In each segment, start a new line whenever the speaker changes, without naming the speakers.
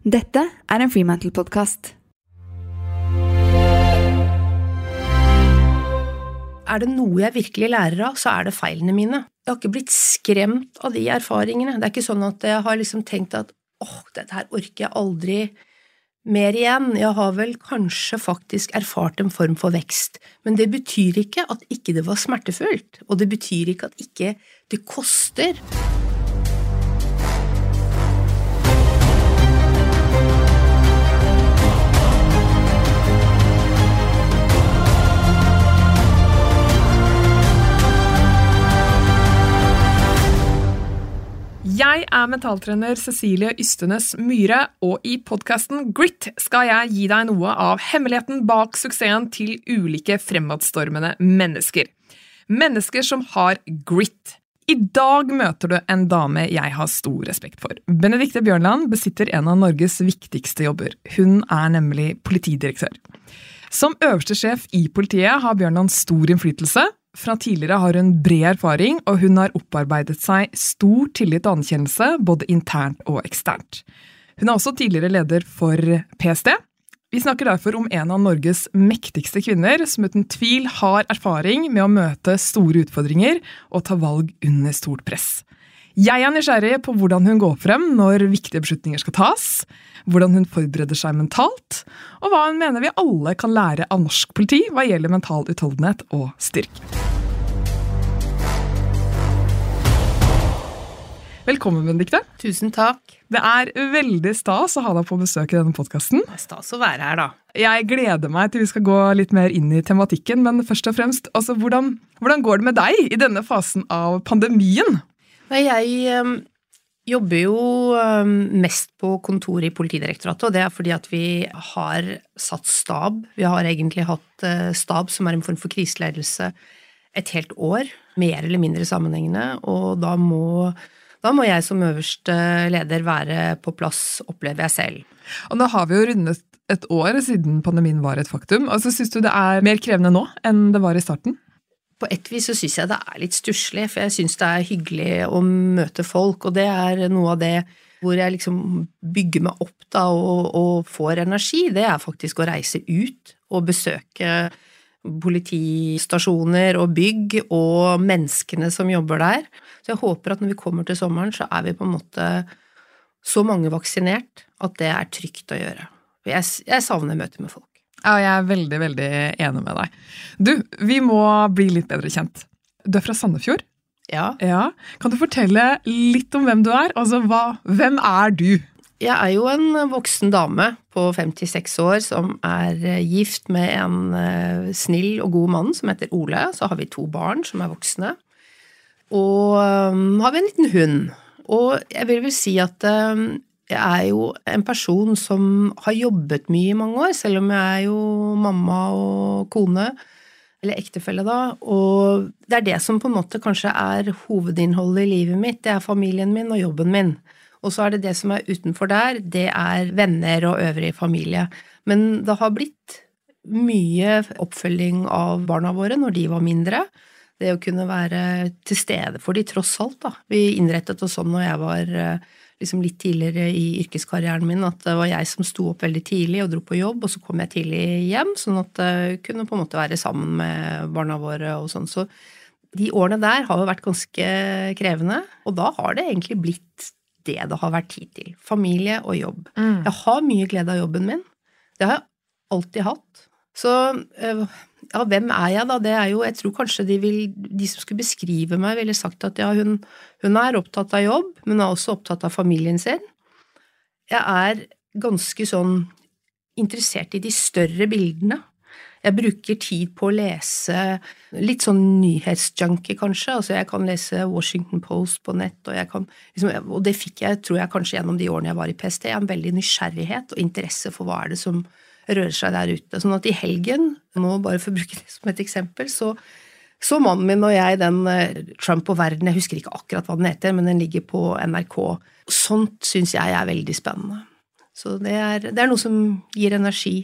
Dette er en Freemantle-podkast.
Er det noe jeg virkelig lærer av, så er det feilene mine. Jeg har ikke blitt skremt av de erfaringene. Det er ikke sånn at jeg har liksom tenkt at åh, dette her orker jeg aldri mer igjen. Jeg har vel kanskje faktisk erfart en form for vekst, men det betyr ikke at ikke det var smertefullt, og det betyr ikke at ikke det koster.
Jeg er mentaltrener Cecilie Ystenes Myhre, og i podkasten Grit skal jeg gi deg noe av hemmeligheten bak suksessen til ulike fremadstormende mennesker. Mennesker som har grit. I dag møter du en dame jeg har stor respekt for. Benedicte Bjørnland besitter en av Norges viktigste jobber. Hun er nemlig politidirektør. Som øverste sjef i politiet har Bjørnland stor innflytelse, fra tidligere har hun bred erfaring, og hun har opparbeidet seg stor tillit og anerkjennelse, både internt og eksternt. Hun er også tidligere leder for PST. Vi snakker derfor om en av Norges mektigste kvinner, som uten tvil har erfaring med å møte store utfordringer og ta valg under stort press. Jeg er nysgjerrig på hvordan hun går frem når viktige beslutninger skal tas, hvordan hun forbereder seg mentalt, og hva hun mener vi alle kan lære av norsk politi hva gjelder mental utholdenhet og styrke. Velkommen, Benedikte.
Tusen takk.
Det er veldig stas å ha deg på besøk i denne podkasten.
Stas å være her, da.
Jeg gleder meg til vi skal gå litt mer inn i tematikken, men først og fremst, altså, hvordan, hvordan går det med deg i denne fasen av pandemien?
Nei, jeg um, jobber jo um, mest på kontoret i Politidirektoratet, og det er fordi at vi har satt stab. Vi har egentlig hatt uh, stab, som er en form for kriseledelse, et helt år, mer eller mindre sammenhengende, og da må da må jeg som øverste leder være på plass, opplever jeg selv.
Og nå har vi jo rundet et år siden pandemien var et faktum. Altså, Syns du det er mer krevende nå enn det var i starten?
På et vis så syns jeg det er litt stusslig, for jeg syns det er hyggelig å møte folk, og det er noe av det hvor jeg liksom bygger meg opp da og, og får energi, det er faktisk å reise ut og besøke politistasjoner og bygg og menneskene som jobber der. Så jeg håper at når vi kommer til sommeren, så er vi på en måte så mange vaksinert at det er trygt å gjøre. Jeg, jeg savner møter med folk.
Ja, jeg er veldig, veldig enig med deg. Du, vi må bli litt bedre kjent. Du er fra Sandefjord?
Ja.
ja. Kan du fortelle litt om hvem du er? Altså, hva, hvem er du?
Jeg er jo en voksen dame på 56 år som er gift med en eh, snill og god mann som heter Ole. Så har vi to barn som er voksne. Og um, har vi en liten hund. Og jeg vil vel si at um, er jo en person som har jobbet mye i mange år, selv om jeg er jo mamma og kone. Eller ektefelle, da. Og det er det som på en måte kanskje er hovedinnholdet i livet mitt. Det er familien min og jobben min. Og så er det det som er utenfor der, det er venner og øvrig familie. Men det har blitt mye oppfølging av barna våre når de var mindre. Det å kunne være til stede for de tross alt, da. Vi innrettet oss sånn når jeg var eh, liksom litt tidligere i yrkeskarrieren min, at det var jeg som sto opp veldig tidlig og dro på jobb, og så kom jeg tidlig hjem, sånn at jeg kunne på en måte være sammen med barna våre og sånn. Så de årene der har jo vært ganske krevende, og da har det egentlig blitt det det har vært tid til. Familie og jobb. Mm. Jeg har mye glede av jobben min. Det har jeg alltid hatt. Så eh, ja, hvem er jeg, da? Det er jo Jeg tror kanskje de, vil, de som skulle beskrive meg, ville sagt at ja, hun, hun, er opptatt av jobb, men hun er også opptatt av familien sin. Jeg er ganske sånn interessert i de større bildene. Jeg bruker tid på å lese litt sånn nyhetsjunkie, kanskje. Altså, jeg kan lese Washington Post på nett, og, kan, liksom, og det fikk jeg, tror jeg, kanskje gjennom de årene jeg var i PST. En veldig nysgjerrighet og interesse for hva er det som rører seg der ute. Sånn at i helgen, nå bare for å bruke det som et eksempel, så så mannen min og jeg den eh, Trump og verden, jeg husker ikke akkurat hva den heter, men den ligger på NRK. Sånt syns jeg er veldig spennende. Så det er, det er noe som gir energi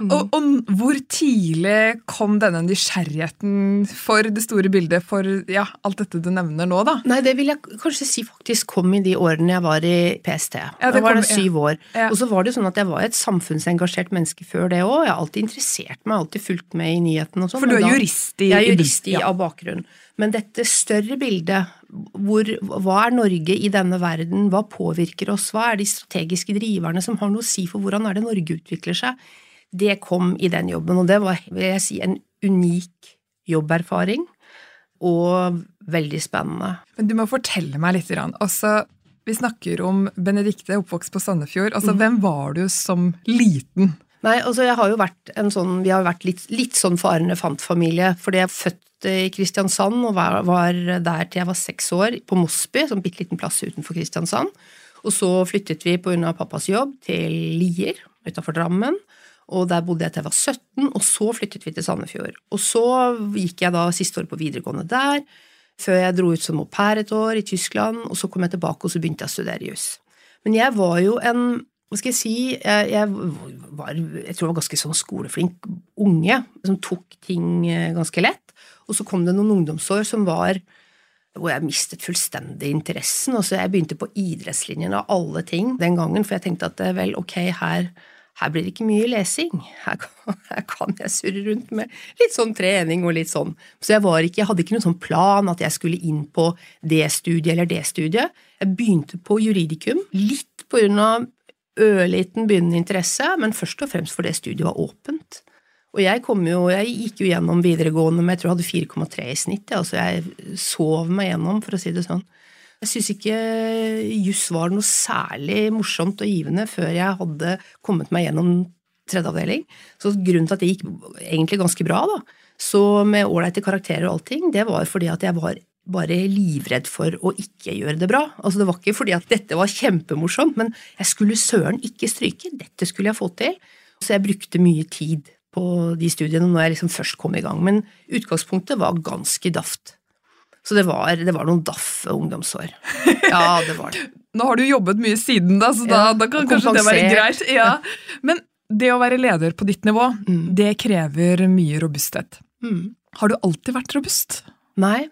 Mm. Og, og, hvor tidlig kom denne nysgjerrigheten for det store bildet, for ja, alt dette du nevner nå, da?
Nei, det vil jeg kanskje si faktisk kom i de årene jeg var i PST. Ja, da var det syv år. Ja. Og så var det jo sånn at jeg var et samfunnsengasjert menneske før det òg. Jeg har alltid interessert meg, alltid fulgt med i nyhetene og sånn.
For du er da, jurist i
Jeg er jurist i, ja. av bakgrunn. Men dette større bildet, hvor, hva er Norge i denne verden, hva påvirker oss, hva er de strategiske driverne som har noe å si for hvordan er det Norge utvikler seg, det kom i den jobben, og det var vil jeg si, en unik jobberfaring. Og veldig spennende.
Men du må fortelle meg litt. Altså, vi snakker om Benedicte, oppvokst på Sandefjord. Altså, mm. Hvem var du som liten?
Nei, altså jeg har jo vært en sånn, Vi har vært litt, litt sånn farende fant-familie. Fordi jeg er født i Kristiansand og var, var, der til jeg var seks år, på Mosby, som bitte liten plass utenfor Kristiansand. Og så flyttet vi pga. pappas jobb til Lier utafor Drammen og der bodde jeg til jeg var 17, og så flyttet vi til Sandefjord. Og så gikk jeg da siste året på videregående der, før jeg dro ut som au pair et år i Tyskland, og så kom jeg tilbake og så begynte jeg å studere juss. Men jeg var jo en hva skal jeg si, jeg, jeg var jeg tror jeg var ganske sånn skoleflink unge som tok ting eh, ganske lett. Og så kom det noen ungdomsår som var hvor jeg mistet fullstendig interessen. og så Jeg begynte på idrettslinjen av alle ting den gangen, for jeg tenkte at vel, ok, her her blir det ikke mye lesing. Her kan, her kan, jeg surre rundt med litt sånn trening og litt sånn. Så jeg, ikke, jeg hadde ikke noen sånn plan at jeg skulle inn på det studiet eller det studiet. Jeg begynte på juridikum, litt på grunn av ørliten begynnende interesse, men først og fremst fordi studiet var åpent. Og jeg, jo, jeg gikk jo gjennom videregående med jeg tror jeg hadde 4,3 i snitt, altså jeg sov meg gjennom, for å si det sånn. Jeg syns ikke juss var noe særlig morsomt og givende før jeg hadde kommet meg gjennom tredje avdeling. Så grunnen til at det gikk egentlig ganske bra, da, så med ålreite karakterer og allting, det var fordi at jeg var bare livredd for å ikke gjøre det bra. Altså Det var ikke fordi at dette var kjempemorsomt, men jeg skulle søren ikke stryke. Dette skulle jeg få til. Så jeg brukte mye tid på de studiene når jeg liksom først kom i gang. Men utgangspunktet var ganske daft. Så det var, det var noen daffe ungdomsår. Ja, det var det.
Nå har du jobbet mye siden, da, så da, ja, da kan kanskje det være greit. Ja. Men det å være leder på ditt nivå, mm. det krever mye robusthet. Mm. Har du alltid vært robust?
Nei.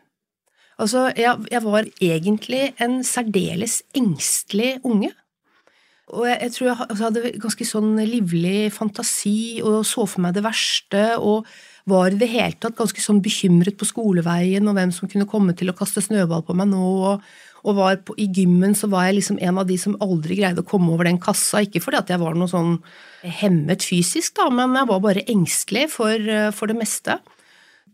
Altså, jeg, jeg var egentlig en særdeles engstelig unge. Og jeg, jeg tror jeg hadde ganske sånn livlig fantasi og så for meg det verste. og var i det hele tatt ganske sånn bekymret på skoleveien og hvem som kunne komme til å kaste snøball på meg nå. og, og var på, I gymmen så var jeg liksom en av de som aldri greide å komme over den kassa. Ikke fordi at jeg var noe sånn hemmet fysisk, da, men jeg var bare engstelig for, for det meste.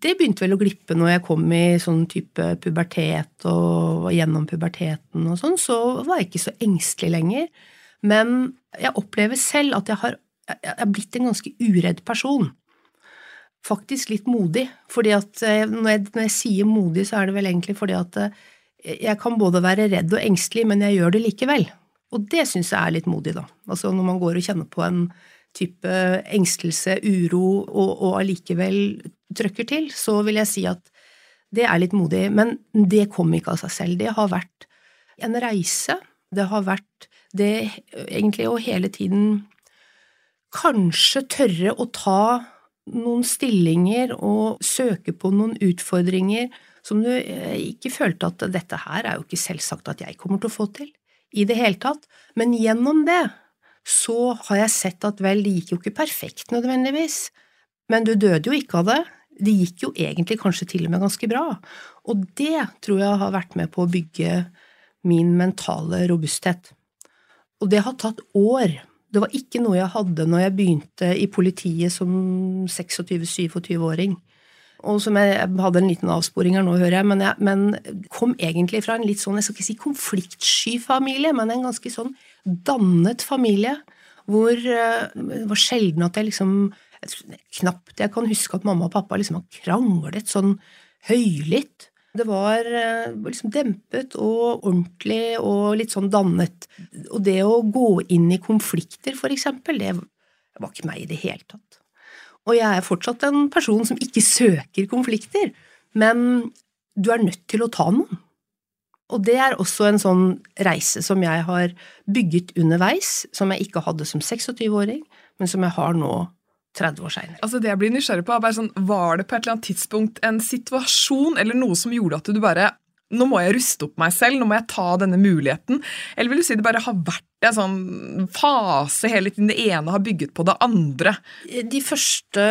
Det begynte vel å glippe når jeg kom i sånn type pubertet og gjennom puberteten og sånn, så var jeg ikke så engstelig lenger. Men jeg opplever selv at jeg har, jeg har blitt en ganske uredd person faktisk litt modig. fordi at eh, når jeg, når jeg, sier modig, så er det vel egentlig fordi at eh, jeg kan både være redd og engstelig, men jeg gjør det likevel. Og det syns jeg er litt modig, da. Altså når man går og kjenner på en type engstelse, uro, og, og allikevel trøkker til, så vil jeg si at det er litt modig. Men det kom ikke av seg selv. Det har vært en reise. Det har vært det egentlig å hele tiden kanskje tørre å ta noen stillinger og søke på noen utfordringer som du eh, ikke følte at dette her er jo ikke selvsagt at jeg kommer til å få til i det hele tatt. Men gjennom det så har jeg sett at vel, det gikk jo ikke perfekt nødvendigvis, men du døde jo ikke av det. Det gikk jo egentlig kanskje til og med ganske bra. Og det tror jeg har vært med på å bygge min mentale robusthet. Og det har tatt år det var ikke noe jeg hadde når jeg begynte i politiet som 26-27-åring. Og som jeg, jeg, hadde en liten avsporing her nå, hører jeg, men, jeg, men kom egentlig fra en litt sånn, jeg skal ikke si konfliktsky familie, men en ganske sånn dannet familie. Hvor eh, det var sjelden at jeg liksom Knapt jeg kan huske at mamma og pappa liksom har kranglet sånn høylytt. Det var eh, liksom dempet og ordentlig og litt sånn dannet. Og det å gå inn i konflikter, for eksempel, det var ikke meg i det hele tatt. Og jeg er fortsatt en person som ikke søker konflikter, men du er nødt til å ta noen. Og det er også en sånn reise som jeg har bygget underveis, som jeg ikke hadde som 26-åring, men som jeg har nå 30 år seinere.
Altså det jeg blir nysgjerrig på, er bare sånn, Var det på et eller annet tidspunkt en situasjon eller noe som gjorde at du bare Nå må jeg ruste opp meg selv, nå må jeg ta denne muligheten. Eller vil du si det bare har vært en sånn fase hele tiden? Det ene har bygget på det andre.
De første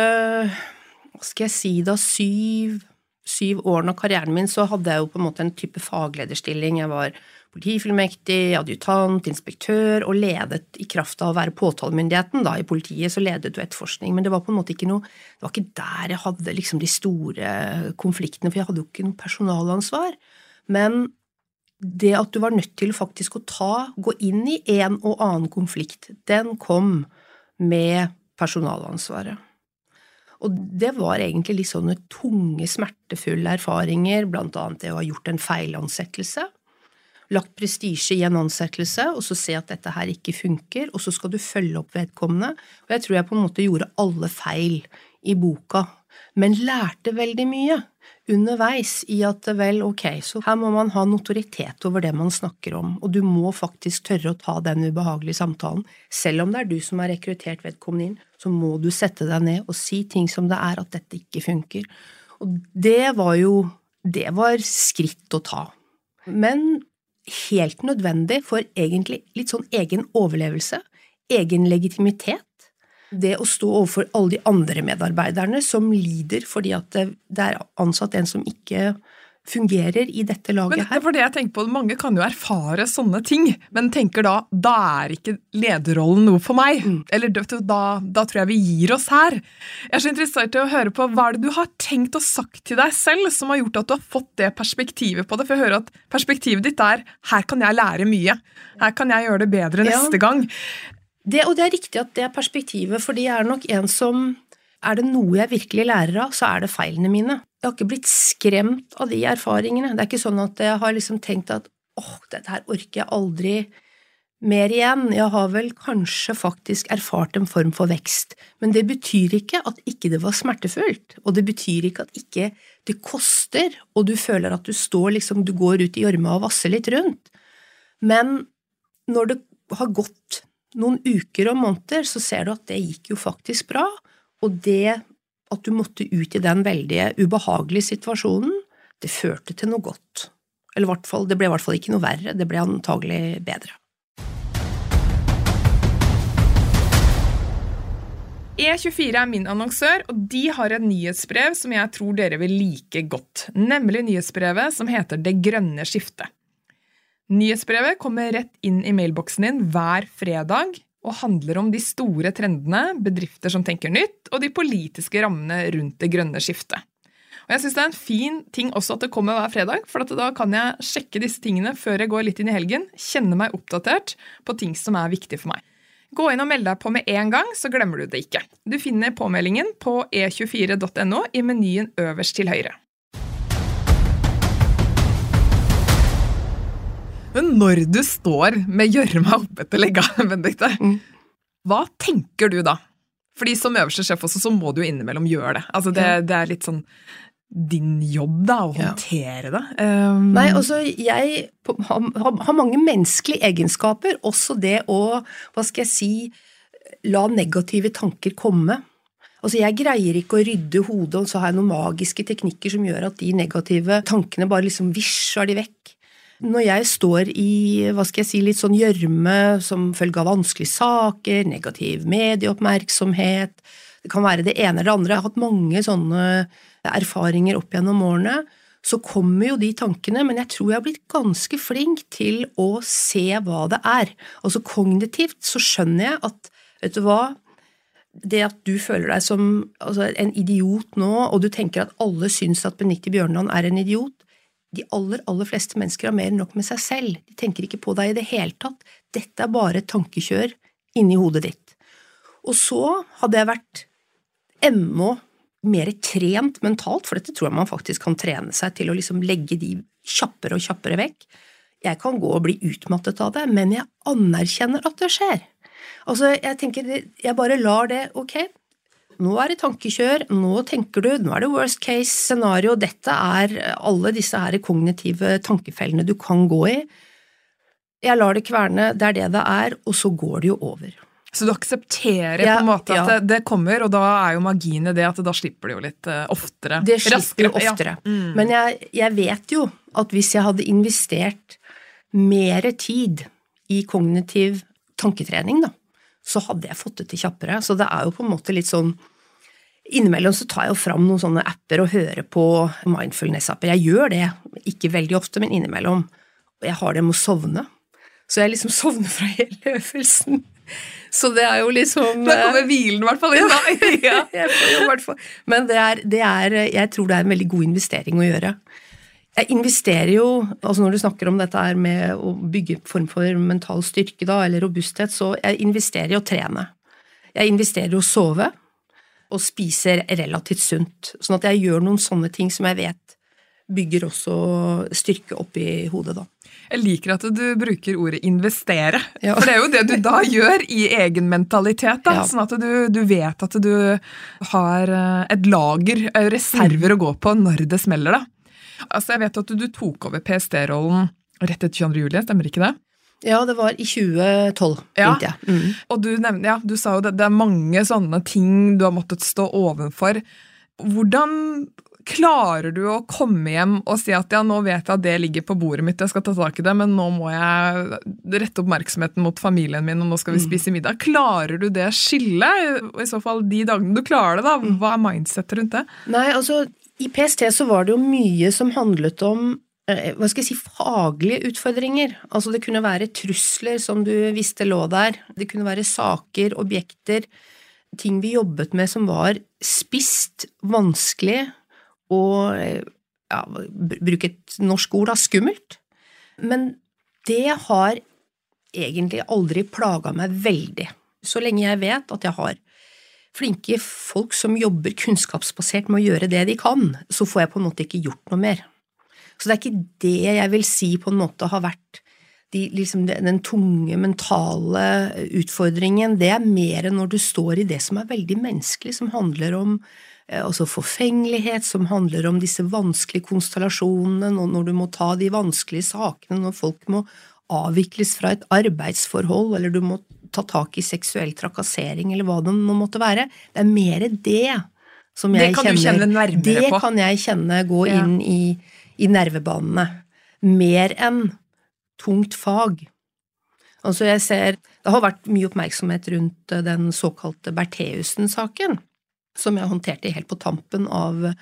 hva skal jeg si da, syv, syv årene av karrieren min så hadde jeg jo på en måte en type faglederstilling. Jeg var politifullmektig, adjutant, inspektør og ledet i kraft av å være påtalemyndigheten da, i politiet, så ledet du etterforskning. Men det var på en måte ikke noe, det var ikke der jeg hadde liksom de store konfliktene, for jeg hadde jo ikke noe personalansvar. Men det at du var nødt til faktisk å ta, gå inn i en og annen konflikt, den kom med personalansvaret. Og det var egentlig litt sånne tunge, smertefulle erfaringer, blant annet det å ha gjort en feilansettelse lagt prestisje i en ansettelse, og så se at dette her ikke funker, og så skal du følge opp vedkommende. Og jeg tror jeg på en måte gjorde alle feil i boka, men lærte veldig mye underveis i at vel, ok, så her må man ha notoritet over det man snakker om, og du må faktisk tørre å ta den ubehagelige samtalen. Selv om det er du som har rekruttert vedkommende inn, så må du sette deg ned og si ting som det er, at dette ikke funker. Og det var jo Det var skritt å ta. Men helt nødvendig for egentlig litt sånn egen overlevelse, egen legitimitet. Det å stå overfor alle de andre medarbeiderne som lider fordi at det er ansatt en som ikke fungerer i dette laget
men,
her.
For det jeg tenker på, Mange kan jo erfare sånne ting, men tenker da da er ikke lederrollen noe for meg. Mm. Eller da, da, tror jeg vi gir oss her. Jeg er så interessert i å høre på hva er det du har tenkt og sagt til deg selv som har gjort at du har fått det perspektivet på det. For jeg hører at perspektivet ditt er her kan jeg lære mye. Her kan jeg gjøre det bedre neste ja. gang.
Det, og det er riktig at det er perspektivet, for jeg er nok en som er det noe jeg virkelig lærer av, så er det feilene mine. Jeg har ikke blitt skremt av de erfaringene. Det er ikke sånn at jeg har liksom tenkt at åh, dette her orker jeg aldri mer igjen. Jeg har vel kanskje faktisk erfart en form for vekst, men det betyr ikke at ikke det var smertefullt, og det betyr ikke at ikke det koster, og du føler at du står liksom, du går ut i gjørma og vasser litt rundt. Men når det har gått noen uker og måneder, så ser du at det gikk jo faktisk bra, og det at du måtte ut i den veldig ubehagelige situasjonen, det førte til noe godt. Eller hvert fall, det ble i hvert fall ikke noe verre, det ble antagelig bedre.
E24 er min annonsør, og de har et nyhetsbrev som jeg tror dere vil like godt, nemlig nyhetsbrevet som heter Det grønne skiftet. Nyhetsbrevet kommer rett inn i mailboksen din hver fredag og handler om de store trendene, bedrifter som tenker nytt, og de politiske rammene rundt det grønne skiftet. Og jeg synes Det er en fin ting også at det kommer hver fredag, for da kan jeg sjekke disse tingene før jeg går litt inn i helgen, kjenne meg oppdatert på ting som er viktig for meg. Gå inn og meld deg på med en gang, så glemmer du det ikke. Du finner påmeldingen på e24.no i menyen øverst til høyre. Men når du står med gjørma oppetter legga, Benedicte, mm. hva tenker du da? Fordi som øverste sjef også, så må du jo innimellom gjøre det. Altså det, det er litt sånn din jobb, da, å håndtere det.
Um... Nei, altså, jeg har, mange menneskelige egenskaper. Også det å, hva skal jeg si, la negative tanker komme. Altså, Jeg greier ikke å rydde hodet, og så har jeg noen magiske teknikker som gjør at de negative tankene bare liksom visjer de vekk. Når jeg står i hva skal jeg si, litt sånn gjørme som følge av vanskelige saker, negativ medieoppmerksomhet, det kan være det ene eller det andre, jeg har hatt mange sånne erfaringer opp gjennom årene, så kommer jo de tankene, men jeg tror jeg har blitt ganske flink til å se hva det er. Altså kognitivt så skjønner jeg at, vet du hva, det at du føler deg som altså, en idiot nå, og du tenker at alle syns at Benedicte Bjørnland er en idiot, de aller, aller fleste mennesker har mer enn nok med seg selv. De tenker ikke på deg i det hele tatt. Dette er bare et tankekjør inni hodet ditt. Og så hadde jeg vært enda mer trent mentalt, for dette tror jeg man faktisk kan trene seg til å liksom legge de kjappere og kjappere vekk. Jeg kan gå og bli utmattet av det, men jeg anerkjenner at det skjer. Altså, jeg tenker, jeg bare lar det, ok, nå er det tankekjør, nå tenker du, nå er det worst case scenario, dette er alle disse her kognitive tankefellene du kan gå i. Jeg lar det kverne, det er det det er, og så går det jo over.
Så du aksepterer
Ja,
på en måte at
ja.
det, det kommer, og da er jo magien i det at da slipper du jo litt eh, oftere.
Det slipper jo
oftere. ja. Mm.
Men jeg, jeg vet jo at hvis jeg hadde investert mer tid i kognitiv tanketrening, da, så hadde jeg fått det til kjappere. Så det er jo på en måte litt sånn Innimellom så tar jeg jo fram noen sånne apper og hører på mindfulness-apper. Jeg gjør det, ikke veldig ofte, men innimellom. Og jeg har det med å sovne. Så jeg liksom sovner fra hele øvelsen. Så det er jo liksom
Da kommer hvilen i hvert fall inn, da. Ja.
Men det er, det er, jeg tror det er en veldig god investering å gjøre. Jeg investerer jo, altså når du snakker om dette her med å bygge form for mental styrke da, eller robusthet, så jeg investerer i å trene. Jeg investerer i å sove, og spiser relativt sunt. Sånn at jeg gjør noen sånne ting som jeg vet bygger også styrke opp i hodet, da.
Jeg liker at du bruker ordet 'investere',
Ja.
for det er jo det du da gjør i egen mentalitet. da,
Ja.
Sånn at du, du vet at du har eh, et lager, eh, reserver å gå på når det smeller. da. Altså, Jeg vet at du, tok over PST-rollen rett etter 22. juli, stemmer ikke det?
Ja, det var i 2012,
Ja.
jeg. Mm.
Og du, nevnte, ja, du sa jo det, det er mange sånne ting du har måttet stå ovenfor. Hvordan klarer du å komme hjem og si at ja, nå vet jeg at det ligger på bordet mitt, jeg skal ta tak i det, men nå må jeg rette oppmerksomheten mot familien min, og nå skal vi spise middag. Klarer du det skillet? I så fall de dagene du klarer det, da, hva er mindsetet rundt det?
Nei, altså, i PST så var det jo mye som handlet om eh, hva skal jeg si, faglige utfordringer. Altså det kunne være trusler som du visste lå der, det kunne være saker, objekter, ting vi jobbet med som var spist, vanskelig og eh, ja, bruk et norsk ord da, skummelt. Men det har egentlig aldri plaga meg veldig. Så lenge jeg vet at jeg har flinke folk som jobber kunnskapsbasert med å gjøre det de kan, så får jeg på en måte ikke gjort noe mer. Så det er ikke det jeg vil si på en måte har vært de, liksom den tunge mentale utfordringen. Det er mer når du står i det som er veldig menneskelig, som handler om eh, altså forfengelighet, som handler om disse vanskelige konstellasjonene, når, du må ta de vanskelige sakene, når folk må avvikles fra et arbeidsforhold, eller du må ta tak i seksuell trakassering, eller hva det nå måtte være. Det er mer det som jeg
Det
kan
kan du kjenne nærmere
det
på.
kan jeg kjenne gå
Ja.
inn i, i nervebanene. Mer enn tungt fag. Altså jeg ser, Det har vært mye oppmerksomhet rundt eh, den såkalte Bertheussen-saken, som jeg håndterte helt på tampen av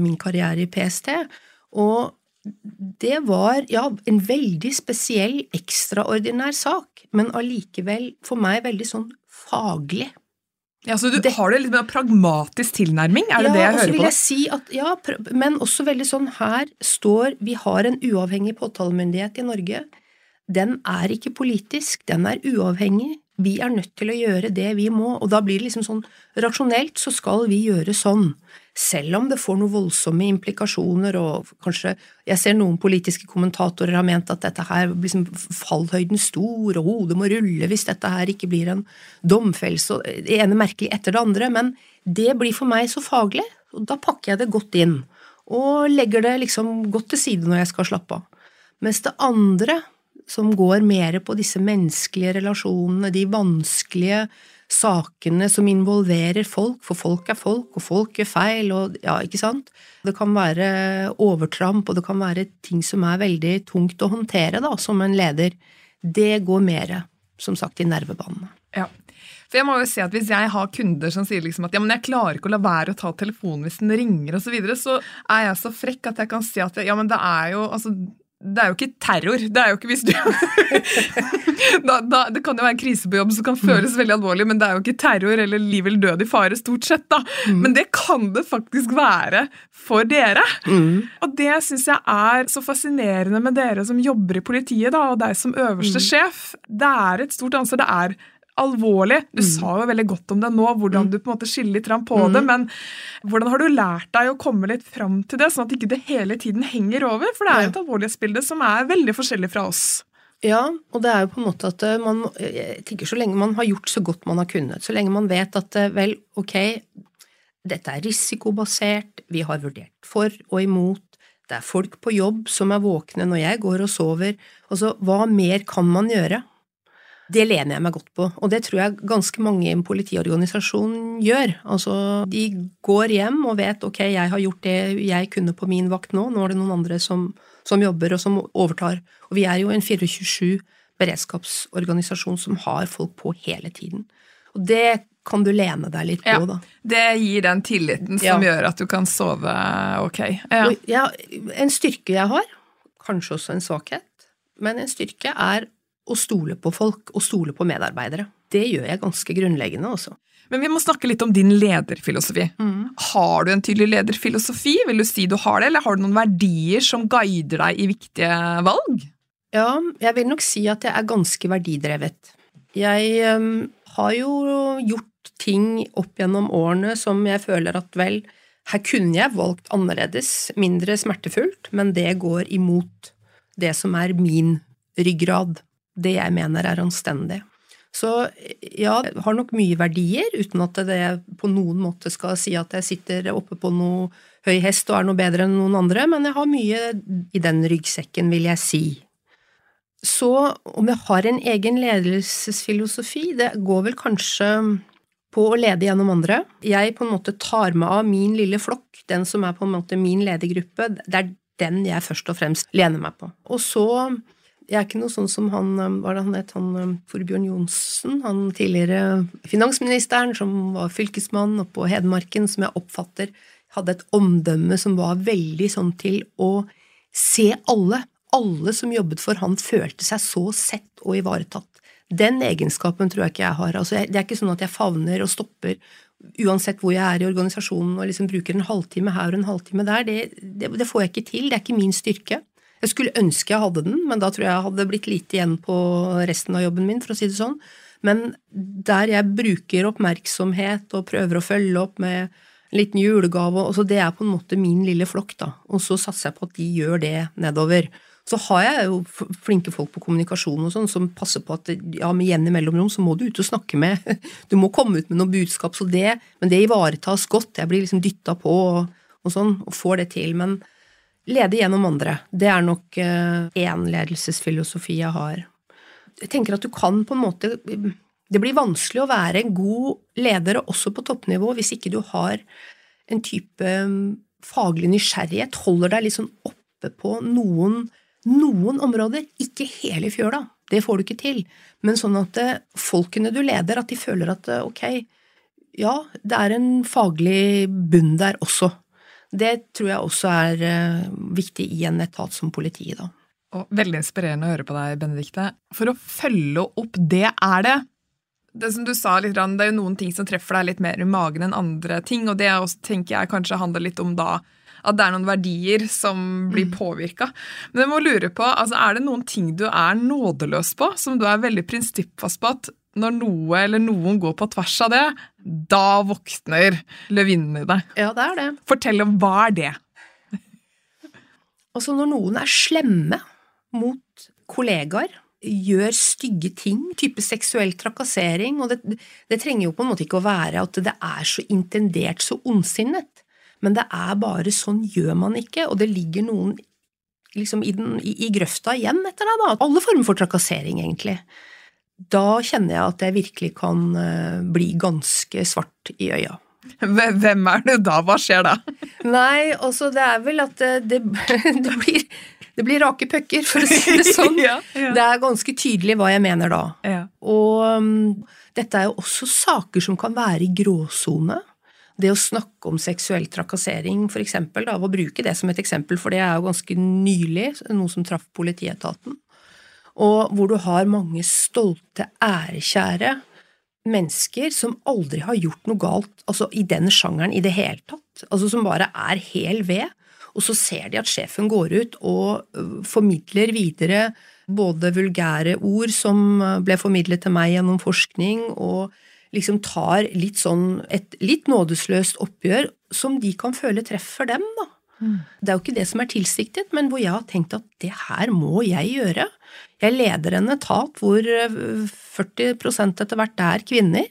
min karriere i PST. Og det var ja, en veldig spesiell, ekstraordinær sak, men allikevel for meg veldig sånn faglig.
Ja, så du
Det-
Har det litt mer pragmatisk tilnærming? Er det
ja,
det jeg hører
vil
på?
jeg si at, ja, men også veldig sånn her står Vi har en uavhengig påtalemyndighet i Norge. Den er ikke politisk, den er uavhengig. Vi er nødt til å gjøre det vi må, og da blir det liksom sånn rasjonelt så skal vi gjøre sånn. Selv om det får noen voldsomme implikasjoner, og kanskje Jeg ser noen politiske kommentatorer har ment at dette her liksom fallhøyden stor, og hodet må rulle hvis dette her ikke blir en domfellelse, og det ene merkelig etter det andre, men det blir for meg så faglig, og da pakker jeg det godt inn, og legger det liksom godt til side når jeg skal slappe av. Mens det andre, som går mer på disse menneskelige relasjonene, de vanskelige sakene som involverer folk, for folk er folk, og folk gjør feil, og ja, ikke sant? Det kan være overtramp, og det kan være ting som er veldig tungt å håndtere, da, som en leder. Det går mer, som sagt, i nervebanene.
Ja. For jeg må jo si at Hvis jeg har kunder som sier liksom at ja, men jeg klarer ikke å la være å ta telefonen hvis den ringer, og så, videre, så er jeg så frekk at jeg kan si at ja, men det er jo altså, det er jo ikke terror. Det er jo ikke hvis du da, da, Det kan jo være en krise på jobb som kan føles veldig alvorlig, men det er jo ikke terror eller liv eller død i fare, stort sett. da. Men det kan det faktisk være for dere. Og det syns jeg er så fascinerende med dere som jobber i politiet, da, og deg som øverste sjef. Det er et stort ansvar. Det er alvorlig. Du sa jo veldig godt om det nå, hvordan du på en måte skiller litt fram på det, men hvordan har du lært deg å komme litt fram til det, sånn at ikke det hele tiden henger over? For det er jo et alvorlighetsbilde som er veldig forskjellig fra oss.
Ja, og det er jo på en måte at eh, man Jeg tenker så lenge man har gjort så godt man har kunnet, så lenge man vet at eh, vel, ok, dette er risikobasert, vi har vurdert for og imot, det er folk på jobb som er våkne når jeg går og sover, altså hva mer kan man gjøre? Det lener jeg meg godt på, og det tror jeg ganske mange i en politiorganisasjon gjør. Altså, de går hjem og vet ok, jeg har gjort det jeg kunne på min vakt nå, nå er det noen andre som, som jobber og som overtar. Og vi er jo en 24-7 beredskapsorganisasjon som har folk på hele tiden. Og det kan du lene deg litt på,
Ja.
da.
Det gir den tilliten som
Ja.
gjør at du kan sove ok. Ja.
Og en styrke jeg har, kanskje også en svakhet, men en styrke er å stole på folk og stole på medarbeidere. Det gjør jeg ganske grunnleggende også.
Men vi må snakke litt om din lederfilosofi. Har du en tydelig lederfilosofi? Vil du si du har det, eller har du noen verdier som guider deg i viktige valg?
Ja, jeg vil nok si at jeg er ganske verdidrevet. Jeg um, har jo gjort ting opp gjennom årene som jeg føler at vel, her kunne jeg valgt annerledes, mindre smertefullt, men det går imot det som er min ryggrad, det jeg mener er anstendig. Så ja, jeg har nok mye verdier, uten at det på noen måte skal si at jeg sitter oppe på noe høy hest og er noe bedre enn noen andre, men jeg har mye i den ryggsekken, vil jeg si. Så om jeg har en egen ledelsesfilosofi, det går vel kanskje på å lede gjennom andre. Jeg på en måte tar meg av min lille flokk, den som er på en måte min ledergruppe. Det er den jeg først og fremst lener meg på. Og så jeg er ikke noe sånn som han, hva er det han het, han Forbjørn Johnsen, han tidligere finansministeren som var fylkesmann oppe på Hedmarken, som jeg oppfatter hadde et omdømme som var veldig sånn til å se alle. Alle som jobbet for han, følte seg så sett og ivaretatt. Den egenskapen tror jeg ikke jeg har. Altså, det er ikke sånn at jeg favner og stopper uansett hvor jeg er i organisasjonen og liksom bruker en halvtime her og en halvtime der. Det, det, det får jeg ikke til. Det er ikke min styrke. Jeg skulle ønske jeg hadde den, men da tror jeg jeg hadde blitt lite igjen på resten av jobben min, for å si det sånn. Men der jeg bruker oppmerksomhet og prøver å følge opp med en liten julegave, og så det er på en måte min lille flokk, da. Og så satser jeg på at de gjør det nedover. Så har jeg jo flinke folk på kommunikasjon og sånn som passer på at ja, med i mellomrom så må du ut og snakke med Du må komme ut med noe budskap, så det Men det ivaretas godt. Jeg blir liksom dytta på og, og sånn, og får det til. Men lede gjennom andre, det er nok én ledelsesfilosofi jeg har. Jeg tenker at du kan på en måte Det blir vanskelig å være en god leder også på toppnivå hvis ikke du har en type faglig nysgjerrighet, holder deg litt sånn oppe på noen noen områder, ikke hele fjøla, det får du ikke til, men sånn at folkene du leder, at de føler at ok, ja, det er en faglig bunn der også. Det tror jeg også er viktig i en etat som politiet, da.
Og veldig inspirerende å høre på deg, Benedikte. For å følge opp det er det. Det som du sa litt, det er jo noen ting som treffer deg litt mer i magen enn andre ting, og det også, tenker jeg kanskje handler litt om da at det er noen verdier som blir mm. påvirka. Men jeg må lure på, altså er det noen ting du er nådeløs på, som du er veldig prinsippfast på at når noe eller noen går på tvers av det, da våkner løvinnen i deg?
Ja, det er det.
Fortell om hva er det?
altså når noen er slemme mot kollegaer, gjør stygge ting, type seksuell trakassering, og det, det trenger jo på en måte ikke å være at det er så intendert, så ondsinnet. Men det er bare sånn gjør man ikke, og det ligger noen liksom i, den, i, i grøfta igjen etter deg, da. Alle former for trakassering, egentlig. Da kjenner jeg at jeg virkelig kan uh, bli ganske svart i øya.
Hvem er du da? Hva skjer da?
Nei, altså det er vel at det, det, det, blir, det blir rake pucker, for å si det sånn.
ja, ja.
Det er ganske tydelig hva jeg mener da.
Ja.
Og um, dette er jo også saker som kan være i gråsone. Det å snakke om seksuell trakassering, for eksempel, da, å bruke det som et eksempel, for det er jo ganske nylig, noe som traff politietaten, og hvor du har mange stolte, ærekjære mennesker som aldri har gjort noe galt altså i den sjangeren i det hele tatt, altså som bare er hel ved, og så ser de at sjefen går ut og formidler videre både vulgære ord som ble formidlet til meg gjennom forskning, og liksom tar litt sånn et litt nådesløst oppgjør som de kan føle treffer dem, da. Mm. Det er jo ikke det som er tilsiktet, men hvor jeg har tenkt at det her må jeg gjøre. Jeg leder en etat hvor 40% etter hvert er kvinner.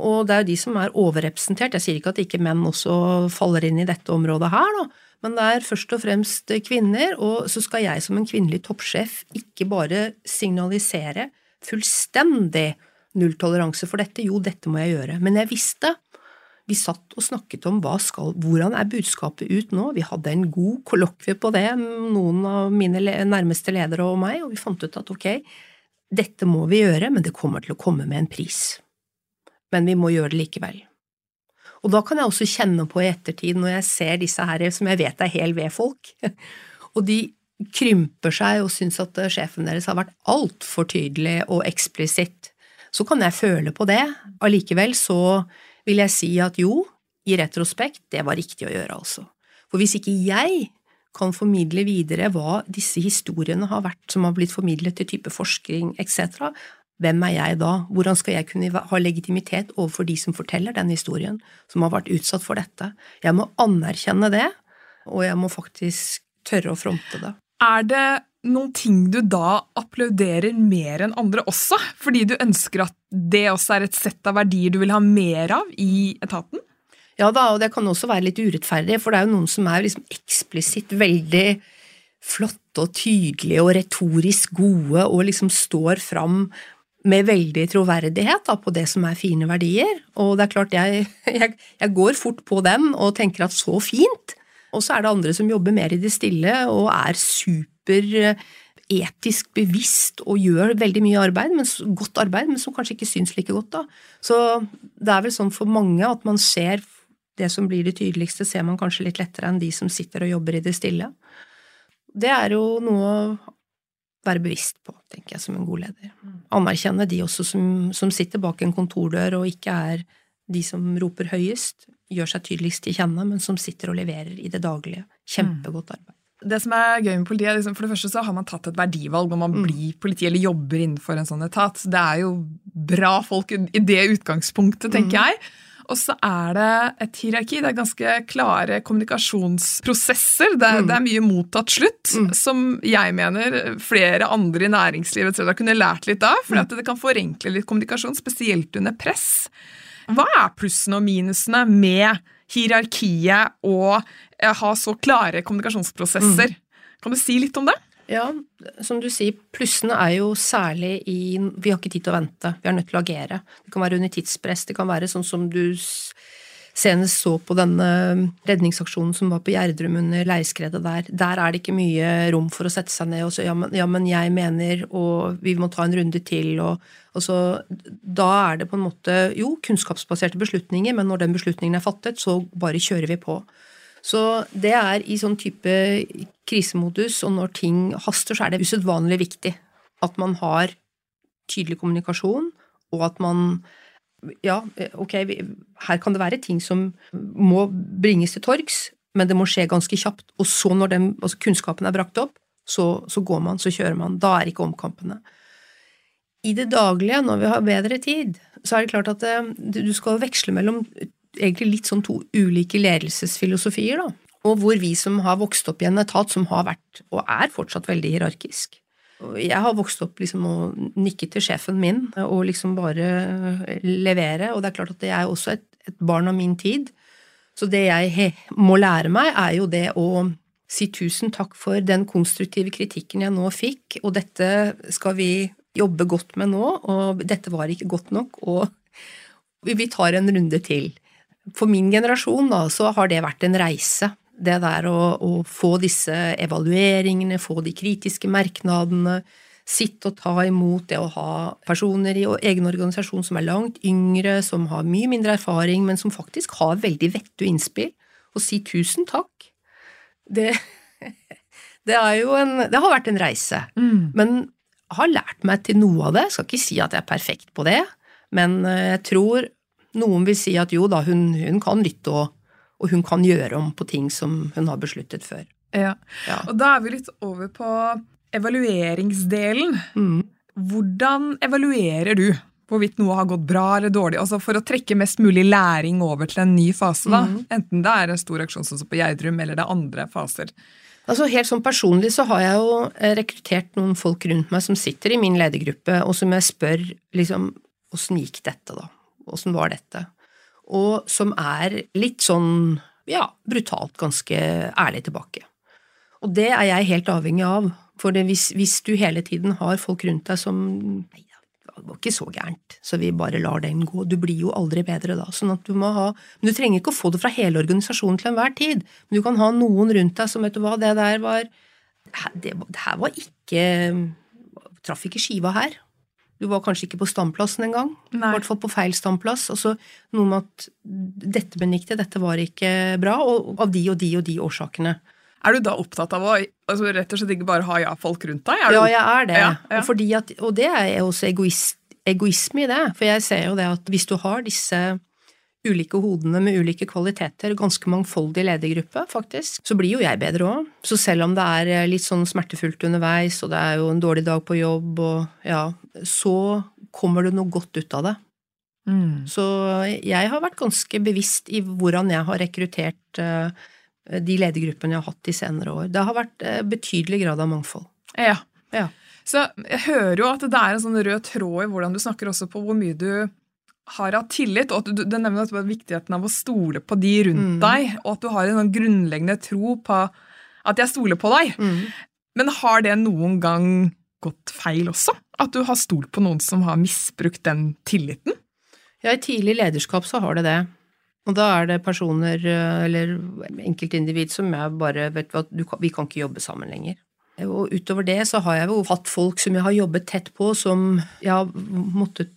Og det er jo de som er overrepresentert. Jeg sier ikke at ikke menn også faller inn i dette området her, da. Men det er først og fremst kvinner, og så skal jeg som en kvinnelig toppsjef ikke bare signalisere fullstendig nulltoleranse for dette. Jo, dette må jeg gjøre. Men jeg visste. Vi satt og snakket om skal, hvordan er budskapet ut nå. Vi hadde en god kollokvie på det, noen av mine nærmeste ledere og meg, og vi fant ut at ok, dette må vi gjøre, men det kommer til å komme med en pris. Men vi må gjøre det likevel. Og da kan jeg også kjenne på i ettertid, når jeg ser disse her som jeg vet er hel ved-folk, og de krymper seg og syns at sjefen deres har vært altfor tydelig og eksplisitt, så kan jeg føle på det. Allikevel så vil jeg si at jo, i retrospekt, det var riktig å gjøre, altså. For hvis ikke jeg kan formidle videre hva disse historiene har vært som har blitt formidlet til type forskning etc., hvem er jeg da? Hvordan skal jeg kunne ha legitimitet overfor de som forteller den historien, som har vært utsatt for dette? Jeg må anerkjenne det, og jeg må faktisk tørre å fronte det.
Er det noen ting du da applauderer mer enn andre også, fordi du ønsker at det også er et sett av verdier du vil ha mer av i etaten?
Ja da, og det kan også være litt urettferdig, for det er jo noen som er liksom eksplisitt veldig flotte og tydelige og retorisk gode og liksom står fram med veldig troverdighet da, på det som er fine verdier. Og det er klart, jeg, jeg, jeg går fort på dem og tenker at så fint. Og så er det andre som jobber mer i det stille og er super eh, etisk bevisst og gjør veldig mye arbeid, men, godt arbeid, men som kanskje ikke syns like godt. da. Så det er vel sånn for mange at man ser det som blir det tydeligste, ser man kanskje litt lettere enn de som sitter og jobber i det stille. Det er jo noe å være bevisst på, tenker jeg, som en god leder. Anerkjenne de også som, som sitter bak en kontordør og ikke er de som roper høyest, gjør seg tydeligst til kjenne, men som sitter og leverer i det daglige. Kjempegodt arbeid.
Det som er gøy med politiet, liksom, For det første så har man tatt et verdivalg når man mm. blir politi eller jobber innenfor en sånn etat. Det er jo bra folk i det utgangspunktet, tenker mm. jeg. Og så er det et hierarki. Det er ganske klare kommunikasjonsprosesser. Det mm. det er mye mottatt slutt, mm. som jeg mener flere andre i næringslivet etc. kunne lært litt av. For mm. det kan forenkle litt kommunikasjon, spesielt under press. Hva er plussene og minusene med hierarkiet og eh, ha så klare kommunikasjonsprosesser? Mm. Kan du si litt om det?
Ja, som du sier, plussene er jo særlig i Vi har ikke tid til å vente, vi er nødt til å agere. Det kan være under tidspress, det kan være sånn som du senest så på denne redningsaksjonen som var på Gjerdrum under leirskredet der. Der er det ikke mye rom for å sette seg ned og si ja, men jeg mener, og vi må ta en runde til, og så Da er det på en måte jo kunnskapsbaserte beslutninger, men når den beslutningen er fattet, så bare kjører vi på. Så det er i sånn type krisemodus, og når ting haster, så er det usedvanlig viktig at man har tydelig kommunikasjon, og at man ja, ok, her kan det være ting som må bringes til torgs, men det må skje ganske kjapt. Og så, når den, altså kunnskapen er brakt opp, så, så, går man, så kjører man. Da er ikke omkampene. I det daglige, når vi har bedre tid, så er det klart at det, eh, du skal veksle mellom egentlig litt sånn to ulike ledelsesfilosofier, da. Og hvor vi som har vokst opp i en etat som har vært, og er fortsatt veldig hierarkisk, jeg har vokst opp liksom å nikke til sjefen min og liksom bare levere, og det er klart at jeg er også et, et barn av min tid. Så det jeg må lære meg, er jo det å si tusen takk for den konstruktive kritikken jeg nå fikk, og dette skal vi jobbe godt med nå, og dette var ikke godt nok, og vi tar en runde til. For min generasjon da, så har det vært en reise det der å, å, få disse evalueringene, få de kritiske merknadene, sitte og ta imot det å ha personer i egen organisasjon som er langt yngre, som har mye mindre erfaring, men som faktisk har veldig vettug innspill, og si tusen takk. Det, det er jo en Det har vært en reise. Mm. Men har lært meg til noe av det. Jeg skal ikke si at jeg er perfekt på det, men eh, jeg tror noen vil si at jo da, hun, hun kan lytte og og hun kan gjøre om på ting som hun har besluttet før.
Ja, ja. Og da er vi litt over på evalueringsdelen. Mm. Hvordan evaluerer du hvorvidt noe har gått bra eller dårlig? Altså For å trekke mest mulig læring over til en ny fase. da. Mm. Enten det er en stor aksjon som på Gjerdrum, eller det er andre faser.
Altså Helt sånn Personlig så har jeg jo eh, rekruttert noen folk rundt meg som sitter i min ledergruppe, og som jeg spør liksom åssen gikk dette, da? Åssen var dette? Og som er litt sånn, ja, brutalt ganske ærlig tilbake. Og det er jeg helt avhengig av, for hvis, hvis, du hele tiden har folk rundt deg som Nei det var ikke så gærent, så vi bare lar den gå. Du blir jo aldri bedre da. sånn at du må ha, Men du trenger ikke å få det fra hele organisasjonen til enhver tid. Men du kan ha noen rundt deg som vet du hva, det der var Det, det her var ikke Traff ikke skiva her. Du var kanskje ikke på standplassen engang. I hvert fall på feil standplass. Altså noe med at dette benikte, dette var ikke bra, og av de og de og de årsakene.
Er du da opptatt av å altså, rett og slett ikke bare ha ja-folk rundt deg?
ja, jeg er det. Ja, ja. Og, at, og, det er også egoist, egoisme i det. For jeg ser jo det at hvis du har disse ulike hodene med ulike kvaliteter, ganske mangfoldig ledergruppe, faktisk, så blir jo jeg bedre òg. Så selv om det er eh, litt sånn smertefullt underveis, og det er jo en dårlig dag på jobb, og ja, så kommer det noe godt ut av det. Mm. Så jeg har vært ganske bevisst i hvordan jeg har rekruttert uh, de ledergruppene jeg har hatt de senere år. Det har vært uh, betydelig grad av mangfold.
Ja. ja. Så jeg hører jo at det er en sånn rød tråd i hvordan du snakker også på hvor mye du har hatt tillit, og at du, du nevner at viktigheten av å stole på de rundt mm. deg, og at du har en sånn grunnleggende tro på at jeg stoler på deg. Mm. Men har det noen gang gått feil også? At du har stolt på noen som har misbrukt den tilliten?
Ja, i tidlig lederskap så har det det. Og da er det personer eh, eller enkeltindivid som jeg bare vet hva, vi kan ikke jobbe sammen lenger. Og utover det så har jeg jo hatt folk som jeg har jobbet tett på, som jeg har måttet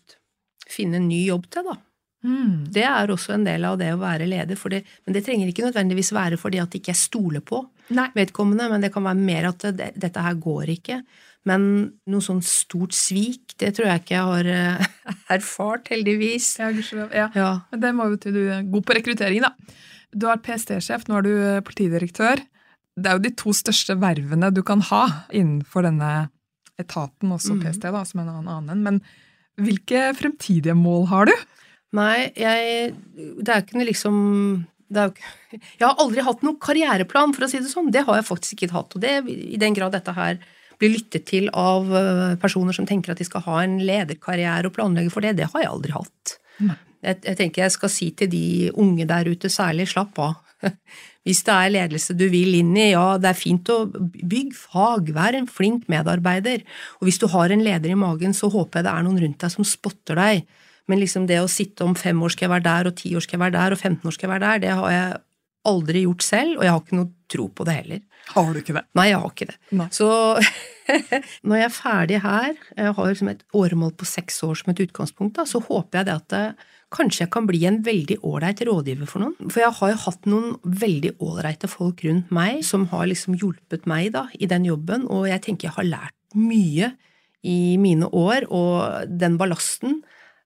finne en ny jobb til, da. Mm. Det er også en del av det å være leder, det, men det trenger ikke nødvendigvis være fordi at ikke jeg stoler på Nei. vedkommende, men det kan være mer at det, dette her går ikke. Men noe sånn stort svik, det tror jeg ikke jeg har uh, erfart, heldigvis.
Ja, ja. ja. Men det må jo til du er god på rekruttering, da. Du har PST-sjef, nå er du eh, politidirektør. Det er jo de to største vervene du kan ha innenfor denne etaten, også mm. PST, da, som en annen. Men hvilke fremtidige mål har du?
Nei, jeg Det er ikke noe liksom er, Jeg har aldri hatt noen karriereplan, for å si det sånn. Det har jeg faktisk ikke hatt. Og det, i den grad dette her blir lyttet til av øh, personer som tenker at de skal ha en lederkarriere og planlegge for det, det har jeg aldri hatt. Jeg, jeg, tenker jeg skal si til de unge der ute særlig, slapp av. Hvis det er ledelse du vil inn i, ja, det er fint å bygge fag, vær en flink medarbeider. Og hvis du har en leder i magen, så håper jeg det er noen rundt deg som spotter deg. Men liksom det å sitte om fem år skal jeg være der, og ti år skal jeg være der, og 15 år skal jeg være der, det har jeg aldri gjort selv, og jeg har ikke noe tro på det heller.
Har du ikke det?
Nei, jeg har ikke det. Nei. Så når jeg er ferdig her, jeg har liksom et åremål på seks år som et utgangspunkt, da, så håper jeg det at kanskje jeg kan bli en veldig ålreit rådgiver for noen. For jeg har jo hatt noen veldig ålreite folk rundt meg som har liksom hjulpet meg da, i den jobben, og jeg tenker jeg har lært mye i mine år, og den ballasten